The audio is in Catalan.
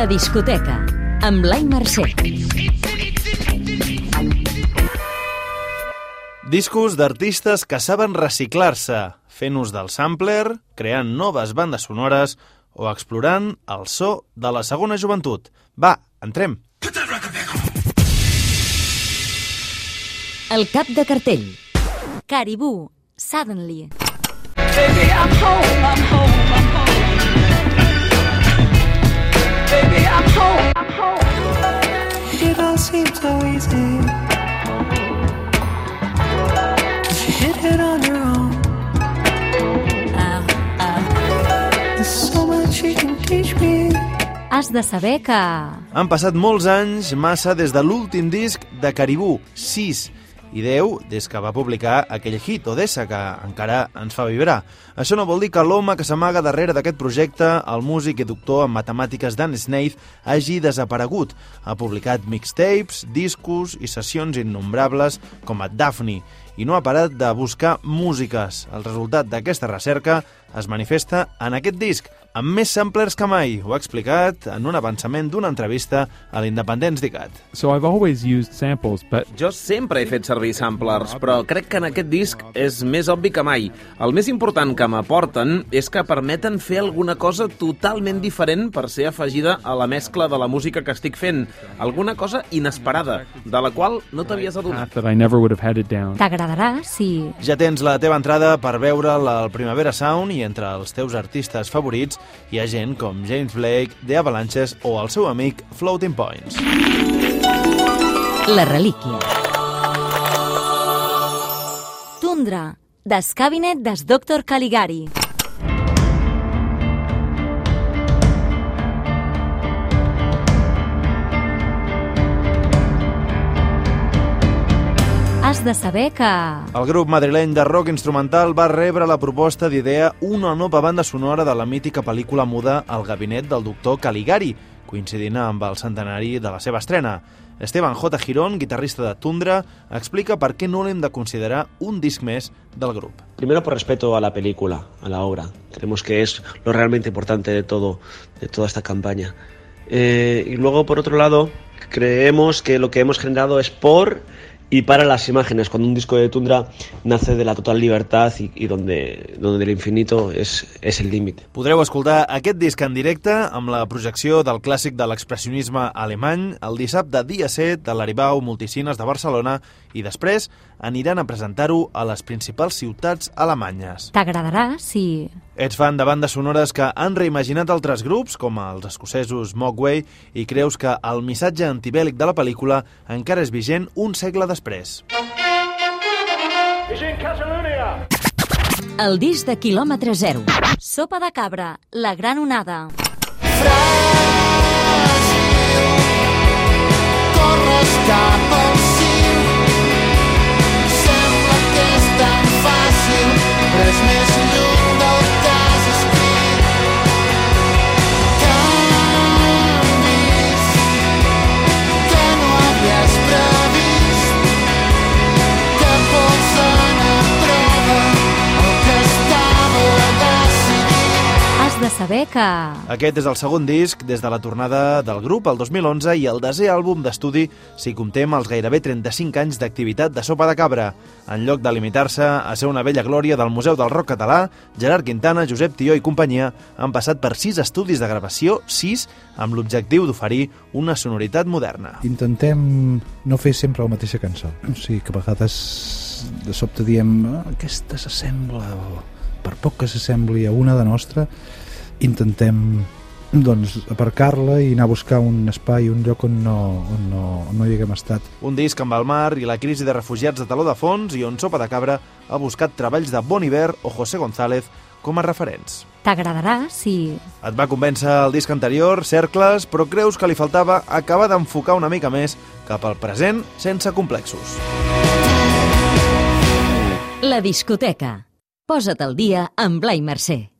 La discoteca, amb Blai Mercè. Discos d'artistes que saben reciclar-se, fent ús del sampler, creant noves bandes sonores o explorant el so de la segona joventut. Va, entrem! El cap de cartell. Caribú, Suddenly. Baby, I'm home, I'm home, I'm home. Did it on your own. There's so much you can teach me. Has de saber que... Han passat molts anys, massa, des de l'últim disc de Caribú, 6, i 10 des que va publicar aquell hit, Odessa, que encara ens fa vibrar. Això no vol dir que l'home que s'amaga darrere d'aquest projecte, el músic i doctor en matemàtiques Dan Snaith, hagi desaparegut. Ha publicat mixtapes, discos i sessions innombrables com a Daphne, i no ha parat de buscar músiques. El resultat d'aquesta recerca es manifesta en aquest disc, amb més samplers que mai. Ho ha explicat en un avançament d'una entrevista a l'Independents Dicat. So I've always used samples, but Jo sempre he fet servir samplers, però crec que en aquest disc és més obvi que mai. El més important que m'aporten és que permeten fer alguna cosa totalment diferent per ser afegida a la mescla de la música que estic fent. Alguna cosa inesperada, de la qual no t'havies adonat. that T'agradarà si... Ja tens la teva entrada per veure'l al Primavera Sound i entre els teus artistes favorits hi ha gent com James Blake, The Avalanches o el seu amic Floating Points. La relíquia. Tundra, des Cabinet des Dr. Caligari. Has de saber que... El grup madrileny de rock instrumental va rebre la proposta d'idea una nova banda sonora de la mítica pel·lícula muda El gabinet del doctor Caligari, coincidint amb el centenari de la seva estrena. Esteban J. Girón, guitarrista de Tundra, explica per què no l'hem de considerar un disc més del grup. Primero por respeto a la película, a la obra. Creemos que es lo realmente importante de todo, de toda esta campaña. Eh, y luego, por otro lado, creemos que lo que hemos generado es por y para las imágenes, cuando un disco de Tundra nace de la total libertad y, y donde, donde el infinito es, es el límite. Podreu escoltar aquest disc en directe amb la projecció del clàssic de l'expressionisme alemany el dissabte dia 7 a l'Aribau Multicines de Barcelona i després aniran a presentar-ho a les principals ciutats alemanyes. T'agradarà si... Ets fan de bandes sonores que han reimaginat altres grups, com els escocesos Mogwai, i creus que el missatge antibèl·lic de la pel·lícula encara és vigent un segle després. El disc de quilòmetre zero. Sopa de cabra, la gran onada. corres cap saber que... Aquest és el segon disc des de la tornada del grup el 2011 i el desè àlbum d'estudi si comptem els gairebé 35 anys d'activitat de Sopa de Cabra. En lloc de limitar-se a ser una vella glòria del Museu del Rock Català, Gerard Quintana, Josep Tió i companyia han passat per sis estudis de gravació, sis amb l'objectiu d'oferir una sonoritat moderna. Intentem no fer sempre la mateixa cançó. O sigui, que a vegades de sobte diem ah, aquesta s'assembla, o per poc que s'assembli a una de nostra, intentem doncs, aparcar-la i anar a buscar un espai, un lloc on no, on no, on no hi haguem estat. Un disc amb el mar i la crisi de refugiats de taló de fons i on Sopa de Cabra ha buscat treballs de Bon Iver o José González com a referents. T'agradarà si... Et va convèncer el disc anterior, Cercles, però creus que li faltava acabar d'enfocar una mica més cap al present sense complexos. La discoteca. Posa't al dia amb Blai Mercè.